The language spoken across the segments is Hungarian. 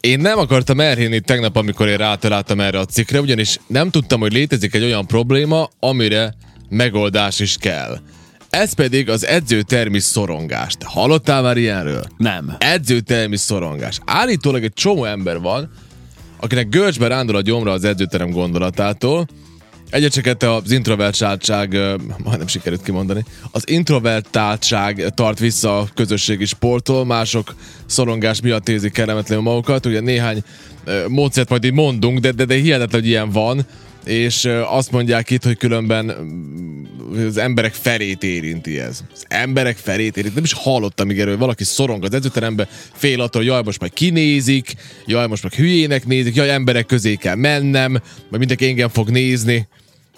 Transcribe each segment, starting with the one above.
Én nem akartam elhinni tegnap, amikor én rátaláltam erre a cikkre, ugyanis nem tudtam, hogy létezik egy olyan probléma, amire megoldás is kell. Ez pedig az edzőtermi szorongás. Te hallottál már ilyenről? Nem. Edzőtermi szorongás. Állítólag egy csomó ember van, akinek görcsbe rándul a gyomra az edzőterem gondolatától, Egyecseket az introvertáltság, majdnem sikerült kimondani, az introvertáltság tart vissza a közösségi sporttól, mások szorongás miatt érzik kellemetlenül magukat, ugye néhány módszert majd így mondunk, de, de, de hihetetlen, hogy ilyen van, és azt mondják itt, hogy különben az emberek felét érinti ez. Az emberek felét érinti. Nem is hallottam még erről, hogy valaki szorong az edzőterembe, fél attól, hogy jaj, most majd kinézik, jaj, most meg hülyének nézik, jaj, emberek közé kell mennem, majd mindenki engem fog nézni.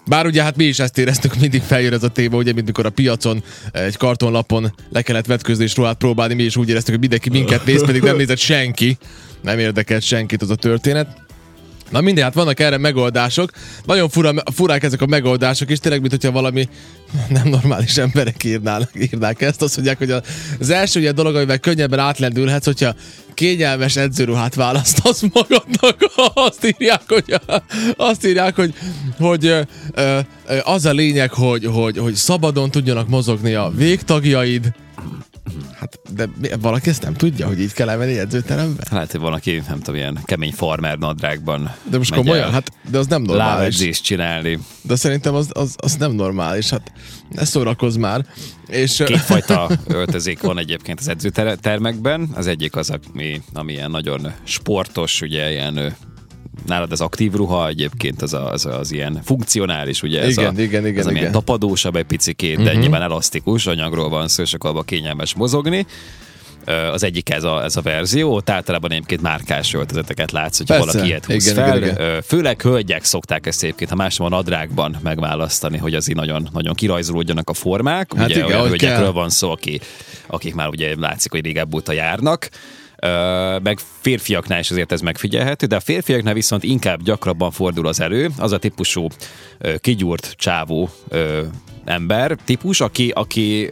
Bár ugye hát mi is ezt éreztük, mindig feljön ez a téma, ugye, mint mikor a piacon egy kartonlapon le kellett vetközni és ruhát próbálni, mi is úgy éreztük, hogy mindenki minket néz, pedig nem nézett senki. Nem érdekelt senkit az a történet. Na mindegy, hát vannak erre megoldások. Nagyon fura, furák ezek a megoldások, és tényleg, mint hogyha valami nem normális emberek írnának, írnák ezt. Azt mondják, hogy az első ilyen dolog, amivel könnyebben átlendülhetsz, hogyha kényelmes edzőruhát választasz magadnak. Azt írják, hogy, azt írják, hogy, hogy az a lényeg, hogy, hogy, hogy szabadon tudjanak mozogni a végtagjaid, Hát, de valaki ezt nem tudja, hogy így kell elmenni edzőterembe? Lehet, hogy valaki, nem tudom, ilyen kemény farmer nadrágban. De most komolyan? Hát, de az nem normális. csinálni. De szerintem az, az, az nem normális. Hát ne szórakozz már. És... Kétfajta öltözék van egyébként az edzőtermekben. Az egyik az, ami, ami ilyen nagyon sportos, ugye ilyen nálad az aktív ruha, egyébként az az, az ilyen funkcionális, ugye ez igen, a, igen, igen, igen. ilyen tapadósabb egy picikét, de uh-huh. nyilván elasztikus anyagról van szó, és akkor abban kényelmes mozogni. Az egyik ez a, ez a verzió, ott általában egyébként márkás öltözeteket látsz, hogy valaki ilyet húz igen, fel. Igen, igen. Főleg hölgyek szokták ezt egyébként, ha más van adrágban megválasztani, hogy az így nagyon, nagyon kirajzolódjanak a formák. Hát ugye igen, olyan hölgyekről kell. van szó, aki, akik már ugye látszik, hogy régebb óta járnak meg férfiaknál is azért ez megfigyelhető, de a férfiaknál viszont inkább gyakrabban fordul az elő, az a típusú kigyúrt csávó ember típus, aki, aki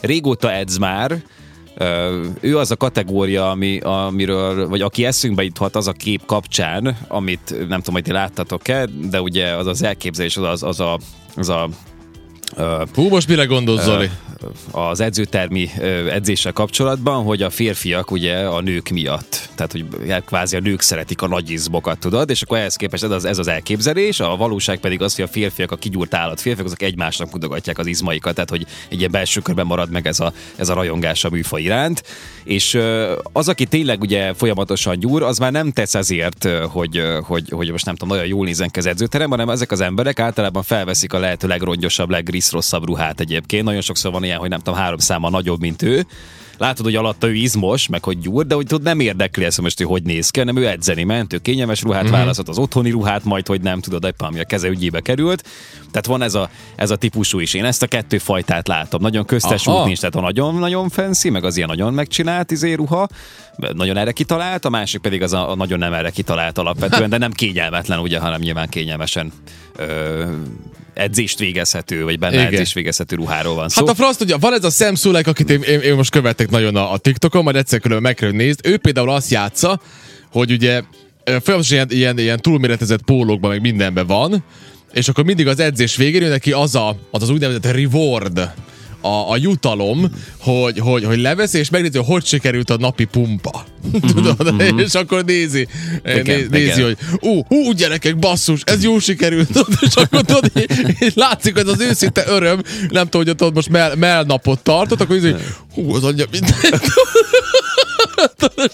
régóta edz már, ő az a kategória, ami, amiről, vagy aki eszünkbe juthat az a kép kapcsán, amit nem tudom, hogy ti láttatok-e, de ugye az az elképzelés, az, az, az a, az a Hú, most mire gondolsz, Zoli? Az edzőtermi edzéssel kapcsolatban, hogy a férfiak ugye a nők miatt, tehát hogy kvázi a nők szeretik a nagy izmokat, tudod, és akkor ehhez képest ez az, ez az elképzelés, a valóság pedig az, hogy a férfiak, a kigyúrt állat férfiak, azok egymásnak mutogatják az izmaikat, tehát hogy egy ilyen belső körben marad meg ez a, ez a rajongás a műfaj iránt, és az, aki tényleg ugye folyamatosan gyúr, az már nem tesz ezért, hogy, hogy, hogy most nem tudom, nagyon jól nézen az edzőterem, hanem ezek az emberek általában felveszik a lehető legrongyosabb, legriszrosszabb ruhát egyébként. Nagyon sokszor van ilyen, hogy nem tudom, három száma nagyobb, mint ő, látod, hogy alatta ő izmos, meg hogy gyúr, de hogy tudod, nem érdekli ezt, most hogy hogy néz ki, hanem ő edzeni ment, ő kényelmes ruhát mm-hmm. választott, az otthoni ruhát, majd hogy nem tudod, éppen ami a keze ügyébe került. Tehát van ez a, ez a típusú is. Én ezt a kettő fajtát látom. Nagyon köztes Aha. út nincs, tehát a nagyon-nagyon fancy, meg az ilyen nagyon megcsinált izé ruha, nagyon erre kitalált, a másik pedig az a, a nagyon nem erre kitalált alapvetően, de nem kényelmetlen, ugye, hanem nyilván kényelmesen ö, edzést végezhető, vagy benne Igen. edzést végezhető ruháról van szó. Hát a franc tudja, van ez a szemszúlek, akit én, én, én most követek nagyon a, a TikTokon, majd egyszer különben meg kell nézni. Ő például azt játsza, hogy ugye folyamatosan ilyen, ilyen, ilyen túlméretezett pólókban, meg mindenben van, és akkor mindig az edzés végén neki az a, az, az úgynevezett reward, a, a jutalom, hogy, hogy, hogy levesz, és megnézi, hogy hogy sikerült a napi pumpa. Mhm, Tudod? Mm-hmm. És akkor nézi, igen, nézi, nézi hogy ú, hú, gyerekek, basszus, ez jó sikerült. és akkor tudod, és látszik, hogy az őszinte öröm, nem tudom, hogy ott most mell, melnapot tartott, akkor nézi, hogy hú, az anyja mindent.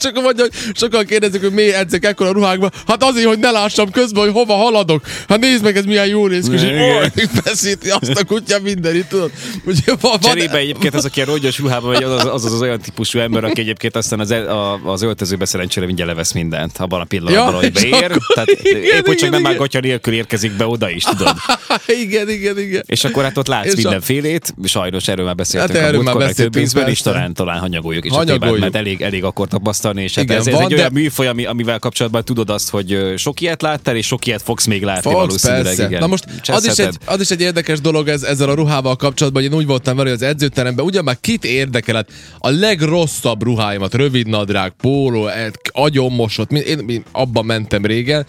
Csak mondja, hogy sokan kérdezik, hogy miért edzek ekkor a ruhákba. Hát azért, hogy ne lássam közben, hogy hova haladok. Hát nézd meg, ez milyen jó néz ki, és beszíti azt a kutya mindenit, tudod. Ugye, van, Cserébe egyébként az, aki a rongyos ruhában vagy, az, az, az, az, olyan típusú ember, aki egyébként aztán az, a, az öltözőbe szerencsére mindjárt levesz mindent, abban a pillanatban, ja, hogy beér. Tehát igen, épp, hogy csak igen, nem már nélkül érkezik be oda is, tudod. igen, igen, igen. És akkor hát ott látsz és mindenfélét, sajnos erről már beszéltünk hát a múltkor, több ízben, és talán, talán hanyagoljuk is hanyagoljuk. a témát, mert elég, elég akkor tapasztalni, és hát Igen, ez, ez van, egy de- olyan műfaj, ami, amivel kapcsolatban tudod azt, hogy sok ilyet láttál, és sok ilyet fogsz még látni Fogsz, valószínűleg. persze. Igen. Na most az is, egy, az is egy érdekes dolog ez, ezzel a ruhával kapcsolatban, hogy én úgy voltam vele, hogy az edzőteremben ugyan már kit érdekel, hát a legrosszabb ruháimat, rövid nadrág, póló, agyonmosott, én, én abban mentem régen,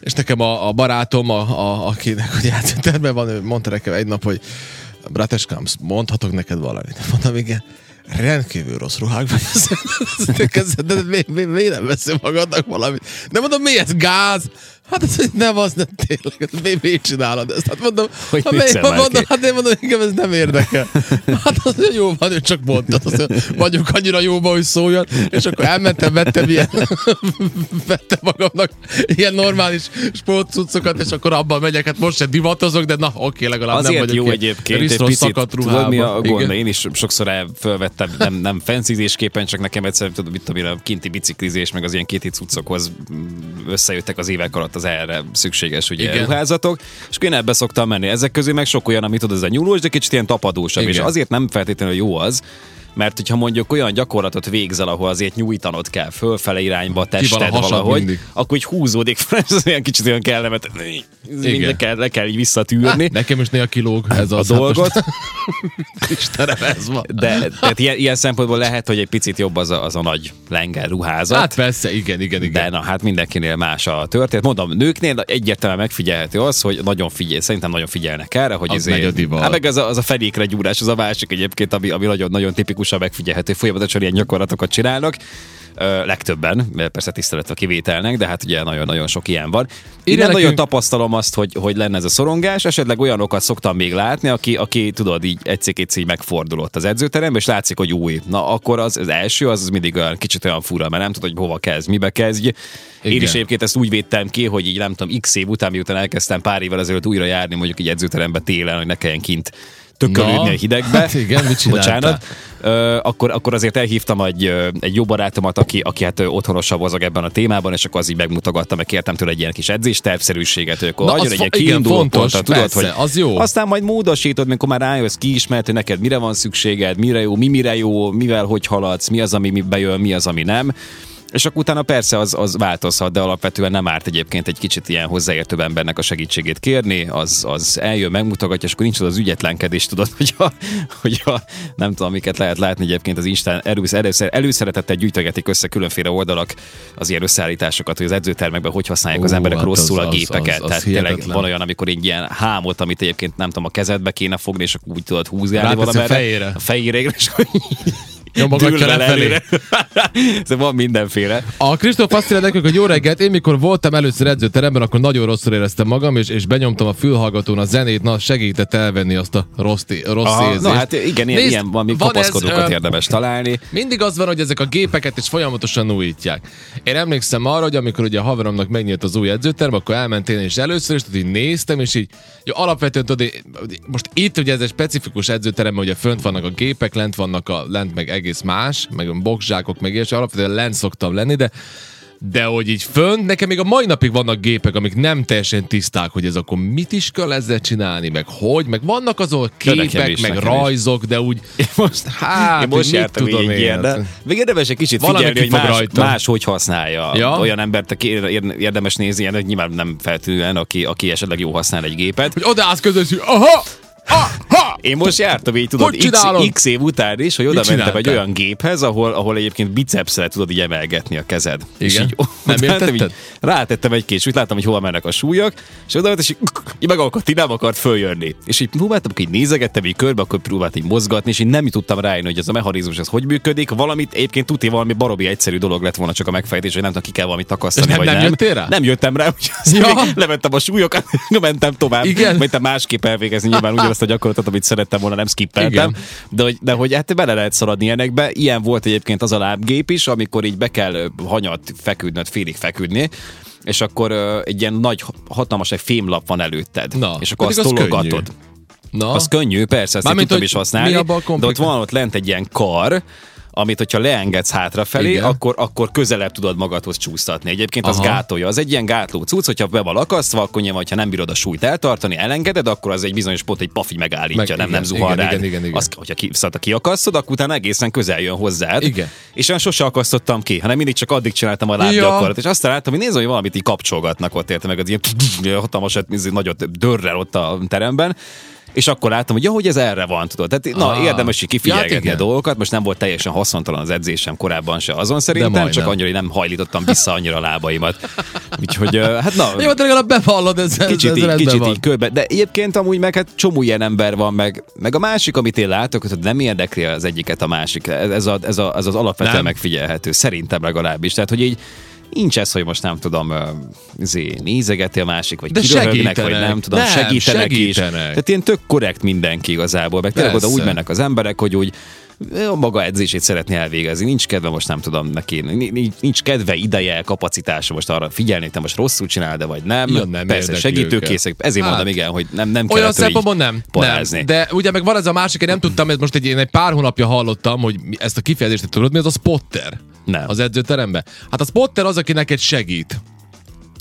és nekem a, a barátom, a, a, akinek ugye edzőteremben van, ő mondta nekem egy nap, hogy Brateskám, mondhatok neked valamit? Mondtam, igen. Rendkívül rossz ruhákban de mi, mi, mi, nem veszel magadnak valamit? Nem mondom, mi ez gáz? Hát ez hogy nem az, nem tényleg, ez mi, mi csinálod ezt? Hát mondom, Hogy hát, már mondom, hát én mondom, engem ez nem érdekel. Hát az jó van, ő csak mondta, az, hogy vagyok annyira jóban, hogy szóljon, és akkor elmentem, vettem ilyen, vettem magamnak ilyen normális sportcuccokat, és akkor abban megyek, hát most se divatozok, de na, oké, legalább nem Azért vagyok jó egyébként egy picit, tudod mi a gond? Én is sokszor el- fölvettem, nem, nem fencizésképpen, csak nekem egyszerűen tudom, mit tudom a kinti biciklizés, meg az ilyen kéti cuccokhoz mm, összejöttek az évek alatt az erre szükséges ugye, Igen. ruházatok, és én ebbe szoktam menni. Ezek közül meg sok olyan, amit tudod, ez a nyúlós, de kicsit ilyen tapadósabb, Igen. és azért nem feltétlenül jó az, mert hogyha mondjuk olyan gyakorlatot végzel, ahol azért nyújtanod kell fölfele irányba a a tested hasad valahogy, mindig. akkor így húzódik fel, ez olyan kicsit olyan kellemet, minden kell, le kell így visszatűrni Nekem is néha kilóg ez a az. dolgot. Hát most, Istenem, ez van. De tehát ilyen, ilyen szempontból lehet, hogy egy picit jobb az a, az a nagy lenger ruházat. Hát persze, igen, igen, igen. de na, hát mindenkinél más a történet. Mondom, nőknél egyértelműen megfigyelhető az, hogy nagyon figyel, szerintem nagyon figyelnek erre, hogy Az a divat. Hát meg az a, az a fenékre gyúrás, az a másik egyébként, ami, ami nagyon, nagyon tipikusan megfigyelhető, folyamatosan ilyen gyakorlatokat csinálnak. Ö, legtöbben, persze tisztelet a kivételnek, de hát ugye nagyon-nagyon sok ilyen van. Én nem nagyon nekünk- tapasztalom azt, hogy, hogy lenne ez a szorongás, esetleg olyanokat szoktam még látni, aki, aki tudod, így egyszer így megfordulott az edzőterembe, és látszik, hogy új. Na akkor az, az első, az, az mindig olyan kicsit olyan fura, mert nem tudod, hogy hova kezd, mibe kezdj. Én Igen. is egyébként ezt úgy védtem ki, hogy így nem tudom, x év után, miután elkezdtem pár évvel ezelőtt újra járni, mondjuk egy edzőterembe télen, hogy ne kelljen kint tökölődni Na, a hidegbe. hát igen, mit csináltál? Bocsánat. Akkor, akkor azért elhívtam egy, egy jó barátomat, aki, aki hát otthonosabb mozog ebben a témában, és akkor az így megmutogatta, meg kértem tőle egy ilyen kis edzéstervszerűséget, hogy akkor adjon egy fo- kiinduló fontos, pontot, tudod, persze, hogy az jó. aztán majd módosítod, mikor már rájössz, kiismert, hogy neked mire van szükséged, mire jó, mi mire jó, mivel hogy haladsz, mi az, ami mi bejön, mi az, ami nem. És akkor utána persze az, az változhat, de alapvetően nem árt egyébként egy kicsit ilyen hozzáértőbb embernek a segítségét kérni, az, az eljön, megmutogatja, és akkor nincs az az ügyetlenkedés, tudod, hogy a, hogy a nem tudom, miket lehet látni egyébként az Instán elősz, előszer, előszeretettel gyűjtögetik össze különféle oldalak az ilyen összeállításokat, hogy az edzőtermekben hogy használják az Ó, emberek hát rosszul az- a az- gépeket. az- az Tehát tényleg van olyan, amikor egy ilyen hámot, amit egyébként nem tudom, a kezedbe kéne fogni, és akkor úgy tudod húzgálni Ráteszi a fejére. A fejére, és akkor Nyomogatja lefelé. szóval van mindenféle. A Kristóf azt írja nekünk, hogy jó reggelt, én mikor voltam először edzőteremben, akkor nagyon rosszul éreztem magam, és, és benyomtam a fülhallgatón a zenét, na segített elvenni azt a rossz, rossz Aha, érzést. na hát igen, ilyen, Nézd, ilyen valami van ez, kapaszkodókat ö, érdemes találni. Mindig az van, hogy ezek a gépeket is folyamatosan újítják. Én emlékszem arra, hogy amikor ugye a haveromnak megnyílt az új edzőterem, akkor elmentél és először, és tudod, így néztem, és így jó, alapvetően tudod, most itt ugye ez egy specifikus edzőterem, ugye fönt vannak a gépek, lent vannak a, lent meg egész más, meg boxzsákok, meg ilyesmi, alapvetően lent szoktam lenni, de de hogy így fönt, nekem még a mai napig vannak gépek, amik nem teljesen tiszták, hogy ez akkor mit is kell ezzel csinálni, meg hogy, meg vannak nekem képek, is, meg nekem is. rajzok, de úgy, Én most, hát, én most mit tudom én, ilyen, de még érdemes egy kicsit Valami figyelni, hogy más, rajta. más hogy használja. Ja. Olyan embert, aki ér- ér- érdemes nézni, ilyen, hogy nyilván nem feltűnően, aki, aki esetleg jó használ egy gépet. hogy odaállsz közös, hogy aha, aha, Én most jártam így, tudod, x, x év után is, hogy oda Mit mentem egy olyan géphez, ahol, ahol egyébként bicepszel tudod így emelgetni a kezed. És Igen? így, Nem értetted? így, rátettem egy kés, úgy láttam, hogy hova mennek a súlyok, és oda mentem, és így, így így nem akart följönni. És így próbáltam, így nézegettem így körbe, akkor próbáltam így mozgatni, és így nem tudtam rájönni, hogy ez a mechanizmus ez hogy működik. Valamit egyébként tuti valami barobi egyszerű dolog lett volna csak a megfejtés, hogy nem tudom, ki kell valamit takasztani, És nem- vagy nem nem. jöttél rá? Nem jöttem rá, úgyhogy Ja. levettem a súlyokat, mentem tovább. Igen. Másképp elvégezni nyilván ugyanazt a gyakorlatot, amit szerettem volna, nem skippeltem. Igen. De hogy, de hogy hát bele lehet szaladni ilyenekbe. Ilyen volt egyébként az a lábgép is, amikor így be kell hanyat feküdnöd, félig feküdni, és akkor ö, egy ilyen nagy, hatalmas egy fémlap van előtted. Na, és akkor azt az tologatod. Na, Az könnyű, persze, ezt Mármint, tudtam is használni. mi a de ott van ott lent egy ilyen kar, amit hogyha leengedsz hátrafelé, Igen. akkor, akkor közelebb tudod magadhoz csúsztatni. Egyébként az Aha. gátolja. Az egy ilyen gátló cucc, hogyha be van akasztva, akkor nyilván, ha nem bírod a súlyt eltartani, elengeded, akkor az egy bizonyos pont egy pafi megállítja, Meg- nem, igen, nem zuhan igen, igen, igen, igen. Azt, hogyha ki, szóval, kiakasztod, akkor utána egészen közel jön hozzád. Igen. És én sose akasztottam ki, hanem mindig csak addig csináltam a Ja. lábgyakorlat. És aztán láttam, hogy nézem, hogy valamit így kapcsolgatnak ott, érte meg az ilyen hatalmas, izé, nagyot dörrel ott a teremben. És akkor láttam, hogy ja, hogy ez erre van, tudod. Tehát, na, Ah. érdemes így kifigyelgetni Ja, a igen. dolgokat. Most nem volt teljesen haszontalan az edzésem korábban se azon szerintem, csak annyira, hogy nem hajlítottam vissza annyira a lábaimat. Úgyhogy, hát na, Jó, de legalább bevallod, ez, ez, kicsit, ez így, kicsit van. így körbe. De egyébként amúgy meg hát csomó ilyen ember van, meg, meg a másik, amit én látok, hogy nem érdekli az egyiket a másik. Ez, ez, a, ez, a, ez az alapvetően Nem. megfigyelhető. Szerintem legalábbis. Tehát, hogy így nincs ez, hogy most nem tudom, ö, izé, nézegeti a másik, vagy kiröhögnek, vagy nem tudom, Nem, segítenek, is. segítenek. Tehát ilyen tök korrekt mindenki igazából, meg tényleg oda úgy mennek az emberek, hogy úgy a maga edzését szeretné elvégezni. Nincs kedve most nem tudom neki, nincs- kedve, ideje, kapacitása most arra figyelni, hogy te most rosszul csinálod, de vagy nem. Ja, nem Persze segítőkészek. Ezért Hát, mondom, igen, hogy nem, nem kell Olyan szempontból nem. parázni. nem. De ugye meg van ez a másik, én nem tudtam, ez most egy, én egy pár hónapja hallottam, hogy ezt a kifejezést tudod, mi az a spotter Nem. az edzőteremben. Hát a spotter az, aki neked segít.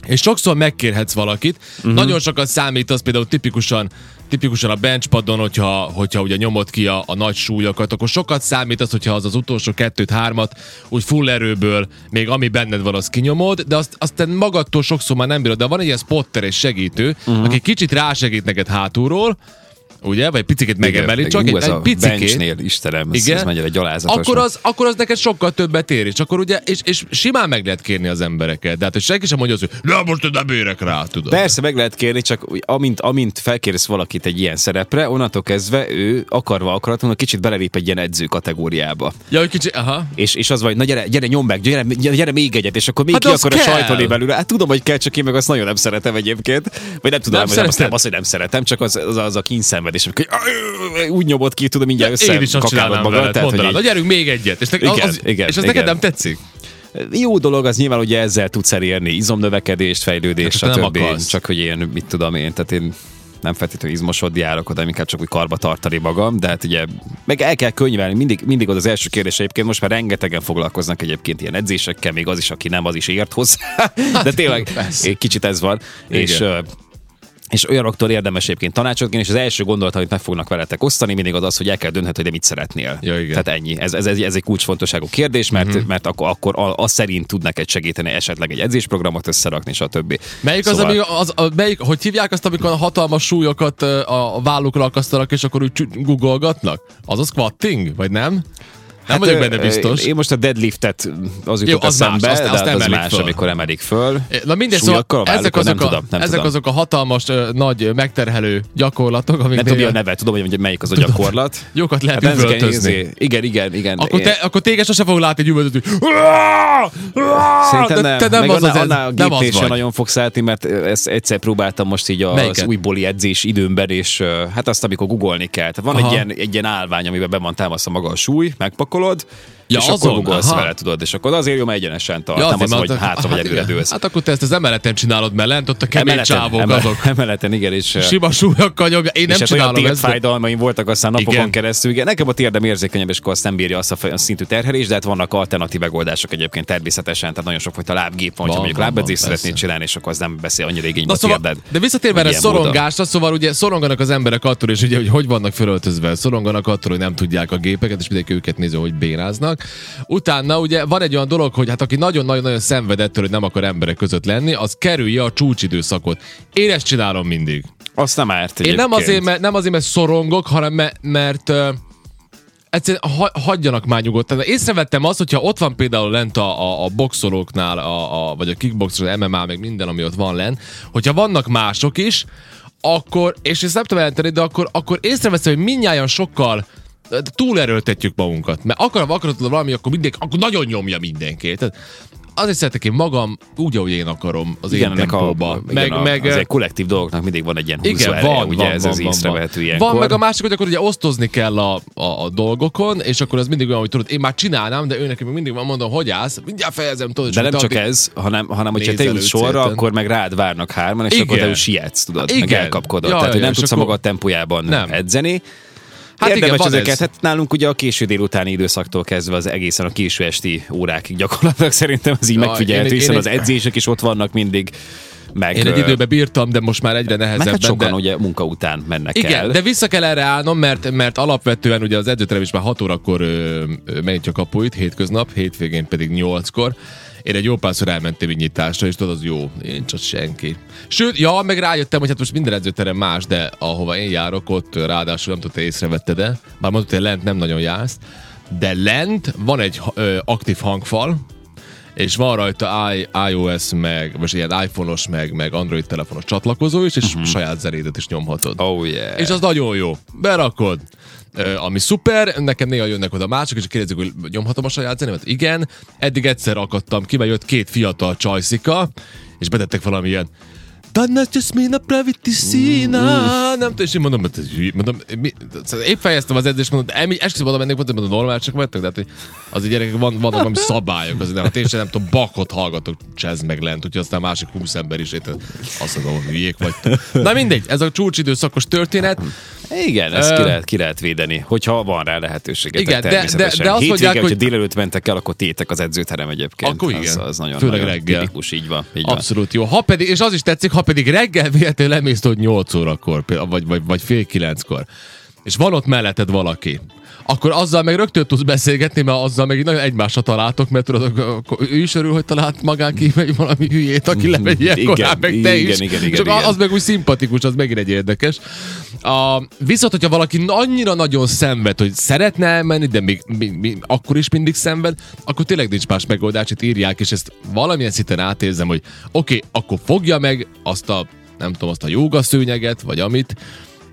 És sokszor megkérhetsz valakit. Uh-huh. Nagyon sokat számít az például tipikusan tipikusan a benchpadon, hogyha, hogyha ugye nyomod ki a, a nagy súlyokat, akkor sokat számít az, hogyha az az utolsó kettőt, hármat úgy full erőből, még ami benned van, az kinyomod, de azt, azt te magadtól sokszor már nem bírod. De van egy ilyen spotter és segítő, uh-huh. aki kicsit rásegít neked hátulról, ugye, vagy picit megemeli, Igen, csak ú, egy, egy picikét. benchnél, Istenem, ez, Igen. ez mennyire gyalázatos. Akkor az, akkor az neked sokkal többet ér, és akkor ugye, és, és simán meg lehet kérni az embereket. De hát, hogy senki sem mondja azt, hogy na most nem érek rá, tudod. Persze meg lehet kérni, csak amint, amint felkérsz valakit egy ilyen szerepre, onnantól kezdve ő akarva akaratlanul kicsit belelép egy ilyen edző kategóriába. Ja, hogy kicsi, aha. És, és az vagy, na gyere, gyere nyom meg, gyere, gyere, gyere még egyet, és akkor még Hát ki akar sajtolni belőle. Hát tudom, hogy kell, csak én meg azt nagyon nem szeretem egyébként. Vagy nem tudom, Nem nem, nem, azt, nem, azt, hogy nem szeretem, csak az, az, az a kínszenvedés, amikor úgy nyomod ki, tudom, mindjárt azt összekakálod magad. veled, Tehát, hogy mondanád, így- gyerünk még egyet. És, ne, Igen, az, igen, és az igen. neked nem tetszik? Jó dolog, az nyilván ugye ezzel tudsz elérni izomnövekedést, fejlődést, Hát, nem stb. akarsz. Csak hogy én, mit tudom én, tehát én nem feltétlenül izmosodni járok oda, inkább csak úgy karba tartani magam, de hát ugye meg el kell könyvelni, mindig, mindig az az első kérdés egyébként, most már rengetegen foglalkoznak egyébként ilyen edzésekkel, még az is, aki nem, az is ért hozzá, de tényleg egy kicsit ez van, és Igen. ö, és olyanoktól érdemes egyébként tanácsot kérni, és az első gondolat, amit meg fognak veletek osztani, mindig az az, hogy el kell dönthetni, hogy de mit szeretnél. Ja, igen. Tehát ennyi. Ez, ez, ez, egy kulcsfontosságú kérdés, mert, Mhm. uh-huh. mert akkor, akkor a- az szerint tud neked segíteni esetleg egy edzésprogramot összerakni, stb. Melyik az, Szóval- ami, az, a, melyik, hogy hívják azt, amikor a hatalmas súlyokat a, a vállukra akasztanak, és akkor úgy googolgatnak? Az a squatting, vagy nem? Nem vagyok benne biztos. Én most a deadliftet az jutott az más, eszembe, azt- de azt hát az emelik más, föl. amikor emelik föl. Na mindegy, szóval ezek, azok, a, tudom, ezek tudom. azok a hatalmas, nagy, megterhelő gyakorlatok, amik Nem tudom, a neve, tudom, hogy melyik az a gyakorlat. Jókat lehet Hát üvöltözni. Igen, igen, igen. Akkor, te, akkor téged sose fog látni egy üvöltöző. Szerintem nem. Te nem az az, annál, a az gépnél nagyon fogsz állni, mert ezt egyszer próbáltam most így az újbóli edzés időmben, és hát azt, amikor googolni kell. Tehát van egy ilyen, egy ilyen állvány, amiben be van támasztva maga a súly, כל עוד... Ja, és azon? akkor Aha. vele, tudod, és akkor azért jó, mert egyenesen tart, Ja, nem az, hogy mert- hátra vagy hát előre dőlsz. Hát akkor te ezt az emeleten csinálod, mert lent ott a kemény csávók azok. emeleten, igen, és, Sima súlyokkal nyomja. Én nem és hát olyan csinálom ezt. de- térdfájdalmaim voltak aztán napokon Igen. keresztül. Igen, nekem a térdem érzékenyebb, és akkor azt nem bírja azt a a szintű terhelést, de hát vannak alternatív megoldások egyébként természetesen. Tehát nagyon sok fajta lábgép van, Van, ha mondjuk van, szeretnéd csinálni, és akkor az nem beszél annyira igénybe a szóval, térded. de visszatérve erre szorongásra, szóval ugye szoronganak az emberek attól, és ugye, hogy hogy vannak fölöltözve, szoronganak attól, hogy nem tudják a gépeket, és mindenki őket nézi, hogy bénáznak. Utána ugye van egy olyan dolog, hogy hát aki nagyon-nagyon-nagyon szenved ettől, hogy nem akar emberek között lenni, az kerülje a csúcsidőszakot. Én ezt csinálom mindig. Azt nem árt Én nem egyébként. azért, mert, nem azért, mert szorongok, hanem mert, mert egyszerűen ha, hagyjanak már nyugodtan. Észrevettem azt, hogyha ott van például lent a, a, a boxolóknál, a, a, vagy a kickboxer, az MMA, meg minden, ami ott van lent, hogyha vannak mások is, akkor, és ezt nem tudom de akkor, akkor észreveszem, hogy mindnyájan sokkal túlerőltetjük magunkat. Mert akar, akaratod valami, akkor mindenki, akkor nagyon nyomja mindenki. Tehát azért szeretek én magam úgy, ahogy én akarom az Igen, én ennek a, tempóba. igen, meg, meg, az egy kollektív dolgoknak mindig van egy ilyen igen, húzóereje, van, ugye van, ez van, az van, észrevehető van. ilyenkor. Van meg a másik, hogy akkor ugye osztozni kell a, a, a dolgokon, és akkor az mindig olyan, hogy tudod, én már csinálnám, de ő neki még mindig van mondom, hogy állsz, mindjárt fejezem, tudod. De nem csak addig- ez, hanem, hanem hogyha te őt sorra, szépen. akkor meg rád várnak hárman, és akkor te Igen. úgy sietsz, tudod, meg Igen. elkapkodod. Ja, Tehát, hogy nem tudsz a magad tempójában edzeni. Hát Érdemes igen, ezeket, ez. hát nálunk ugye a késő délutáni időszaktól kezdve az egészen a késő esti órákig gyakorlatilag szerintem az így Ja, megfigyelhető, én- én hiszen egy- az edzések is ott vannak mindig. Meg, Én egy időben bírtam, de most már egyre nehezebb. hát sokan de... ugye munka után mennek Igen, el. de vissza kell erre állnom, mert, mert alapvetően ugye az edzőterem is már 6 órakor ö, ö, megnyitja a kapuit, hétköznap, hétvégén pedig 8-kor. Én egy jó párszor elmentem így nyitásra, és tudod, az jó, én csak senki. Sőt, ja, meg rájöttem, hogy hát most minden edzőterem más, de ahova én járok, ott ráadásul nem tudta észrevetted de bár mondtad, hogy lent nem nagyon jársz, de lent van egy ö, aktív hangfal, és van rajta I, iOS, meg, most ilyen iPhone-os, meg, meg Android telefonos csatlakozó is, és uh-huh. saját zenédet is nyomhatod. Oh yeah. És az nagyon jó. Berakod. Ö, ami szuper, nekem néha jönnek oda mások, és kérdezik, hogy nyomhatom a saját zenémet. Igen, eddig egyszer akadtam ki, mert jött két fiatal csajszika, és betettek valamilyen Tannas Jasmina Praviti Szína. Nem tudom, és én mondom, hogy ez hülye. mondom, mi, szóval épp fejeztem az edzést, mondom, emi, esküszöm oda mennék, mondom, mondom, normálisak vagytok, de hát, hogy az gyerekek van, vannak valami szabályok, azért nem, hát én sem nem tudom, bakot hallgatok, jazz meg lent, úgyhogy aztán másik húsz ember is, én azt mondom, hogy hülyék vagytok. Na mindegy, ez a csúcsidőszakos történet. Igen, ezt Ö, ki, lehet, ki lehet védeni, hogyha van rá lehetőséget. Igen, de- természetesen. de- de azt mondják, hogy- délelőtt mentek el, akkor tétek az edzőterem egyébként. Akkor az, igen. Az nagyon, Főleg nagyon reggel. tipikus, így van. Így van. Abszolút jó. Ha pedig, és az is tetszik, ha pedig reggel véletlenül lemész hogy 8 órakor, vagy, vagy, vagy fél kilenckor, és van ott melletted valaki, akkor azzal meg rögtön tudsz beszélgetni, mert azzal meg nagyon egymásra találtok, mert tudod, akkor- ő is örül, hogy talált magán ki valami hülyét, aki lemegy ilyen Igen, korán, meg te igen, is. igen, igen, Csak igen. az meg úgy szimpatikus, az megint egy érdekes. A, viszont, hogyha valaki annyira nagyon szenved, hogy szeretne elmenni, de még, még, még akkor is mindig szenved, akkor tényleg nincs más megoldás, itt írják, és ezt valamilyen szinten átérzem, hogy oké, okay, akkor fogja meg azt a, nem tudom, azt a jogaszőnyeget, vagy amit,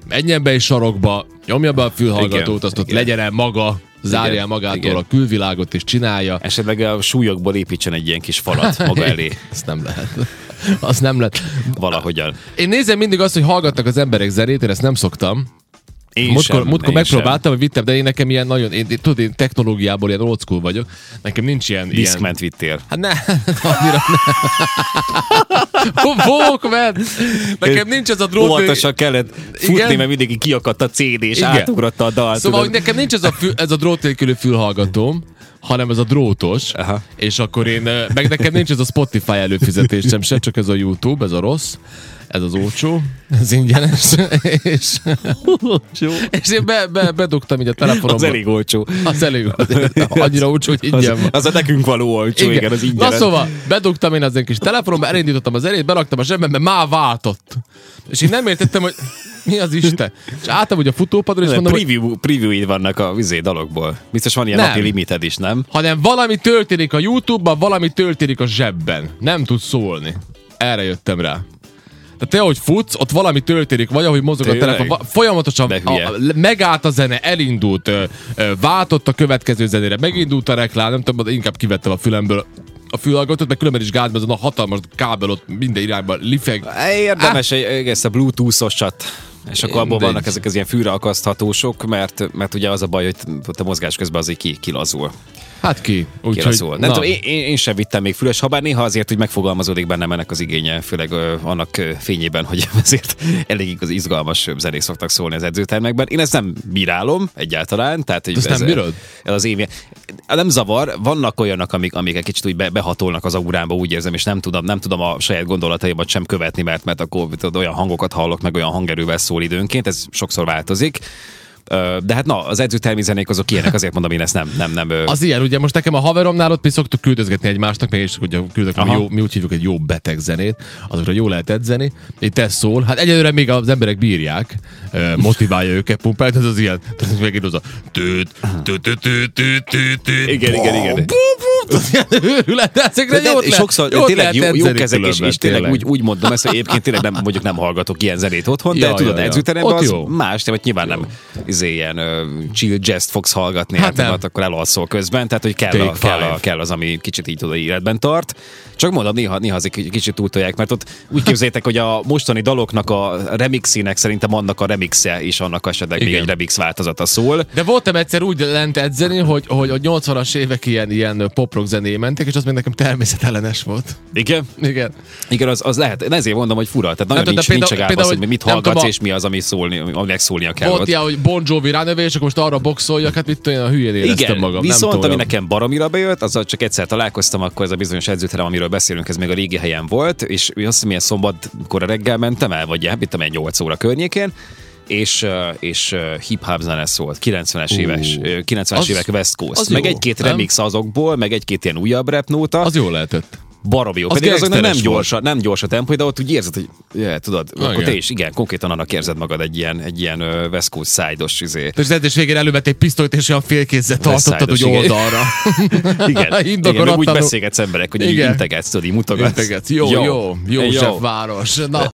menjen be egy sarokba, nyomja be a fülhallgatót, Igen, azt ott igen. legyen el maga, zárja Igen, magától igen. a külvilágot, és csinálja. Esetleg a súlyokból építsen egy ilyen kis falat maga elé Ezt nem lehet. Azt nem lehet. valahogyan. Én nézem mindig azt, hogy hallgatnak az emberek zenét, én ezt nem szoktam. Én Múltkor, sem, múltkor én megpróbáltam, hogy vittem, de én nekem ilyen nagyon, én, tudod, én technológiából ilyen old school vagyok. Nekem nincs ilyen... sem. ilyen vittél. Hát ne, annyira nem. Walkman! Nekem nincs ez a drót... Óvatosan kellett futni, Igen. mert mindenki kiakadt a CD, és Igen. átugrotta a dalt. Szóval, tudod. nekem nincs ez a, fül, ez a drót nélküli fülhallgatóm, hanem ez a drótos, Aha. és akkor én, meg nekem nincs ez a Spotify előfizetésem se, csak ez a YouTube, ez a rossz, ez az olcsó, ez ingyenes, és, és én be, be, bedugtam így a telefonomba. Az elég olcsó. Az elég, annyira olcsó, hogy Az, ingyen van. az a nekünk való olcsó, igen, igen az ingyen. Na szóval, bedugtam én az egy kis telefonomba, elindítottam az elét, beraktam a zsebembe, már váltott. És én nem értettem, hogy mi az Isten. És álltam ugye a futópadon, és mondom, hogy preview, preview vannak a vizé dalokból. Biztos van ilyen Nem. napi limited is, nem? hanem valami történik a YouTube-ban, valami történik a zsebben. Nem tudsz szólni. Erre jöttem rá. Tehát te, ahogy futsz, ott valami történik, vagy ahogy mozog a Tényleg? telefon, va- folyamatosan a, a, megállt a zene, elindult, ö, ö, váltott a következő zenére, megindult a reklám, nem tudom, inkább kivettem a fülemből a fülhallgatót, meg különben is gázban, azon a hatalmas kábel ott minden irányba lifeg. Érdemes egy, ezt a bluetooth-osat és akkor abból vannak ezek az ilyen fűreakaszthatósok, mert, mert ugye az a baj, hogy a mozgás közben azért ki, kilazul. Hát ki. Úgyhogy, kilazul. Nem tudom, én, én, sem vittem még füles, ha bár néha azért, hogy megfogalmazódik bennem ennek az igénye, főleg ö, annak ö, fényében, hogy azért elég igaz, izgalmas zenék szoktak szólni az edzőtermekben. Én ezt nem bírálom egyáltalán. Tehát, hogy Ezt nem bírod? Ez az én, nem zavar, vannak olyanok, amik, amik egy kicsit úgy be, behatolnak az aurámba, úgy érzem, és nem tudom, nem tudom a saját gondolataimat sem követni, mert, mert akkor tudod, olyan hangokat hallok, meg olyan hangerővel szól időnként, ez sokszor változik. De hát na, az edzőtermi zenék azok ilyenek, azért mondom, én ezt nem, nem, nem. Az ilyen, ugye most nekem a haveromnál ott mi szoktuk küldözgetni egymásnak, meg is ugye küldök, mi, jó, mi úgy hívjuk egy jó beteg zenét, azokra jó lehet edzeni. Itt ez szól, hát egyelőre még az emberek bírják, motiválja őket, pumpálja, ez az ilyen, tehát megint az a tőt, tőt, tőt, tőt, tőt, tőt, Igen, igen, igen. őrület, de ezekre De, de, jót lehet, sokszor jót tényleg jó, lehet jó kezek, és, és tényleg úgy, úgy mondom ezt, hogy egyébként tényleg nem, mondjuk nem hallgatok ilyen zenét otthon, de tudod, edzőteremben az más, vagy nyilván nem izé, ilyen uh, chill jazz fogsz hallgatni, hát, Hát hát nem. hát akkor elalszol közben, tehát hogy kell, a, kell, a, kell az, ami kicsit így tudod életben tart. Csak mondom, néha, néha azért egy kicsit túltolják, mert ott úgy képzeljétek, hogy a mostani daloknak a remixének szerintem annak a remixe is annak esetleg még Igen. egy remix változata szól. De voltam egyszer úgy lent edzeni, hogy, hogy a 80-as évek ilyen, ilyen pop-rock zené mentek, és az még nekem természetellenes volt. Igen? Igen. Igen, az, az lehet. Ezért mondom, hogy fura. Tehát nagyon tudom, nincs, de nincs például- például, például, hogy mit nem hallgatsz tudom, és mi az, ami szólni, ami megszólnia kell. Volt ilyen, hogy Bon Jovi ránövé, és akkor most arra boxoljak, hát mit tudom, a hülyén éreztem Igen, magam. viszont nem ami nekem baromira bejött, azzal csak egyszer találkoztam, akkor ez a bizonyos edzőterem, amiről beszélünk, ez még a régi helyen volt, és azt hiszem, milyen szombatkor reggel mentem el, vagy mit tudom, én, 8 óra környékén, és, és hip-hop zene szólt, 90-es Ú, éves, ö, 90-es az- évek West Coast, az meg egy-két remix azokból, meg egy-két ilyen újabb rap nóta, Az jó lehetett. Barom jó. az Pedig azoknak nem gyors, a- nem gyors a tempó, de ott úgy érzed, hogy yeah, tudod, Na, akkor te igen. is, igen, konkrétan annak érzed magad egy ilyen, egy ilyen ö, West Coast side-os izé. És az edzés végén elővett egy pisztolyt, és olyan félkézzel tartottad úgy oldalra. Igen, igen meg úgy beszélgetsz emberek, hogy így Igen. integetsz, tudod, így mutogatsz. Integetsz. Jó, jó, jó, Jó. Város. Na,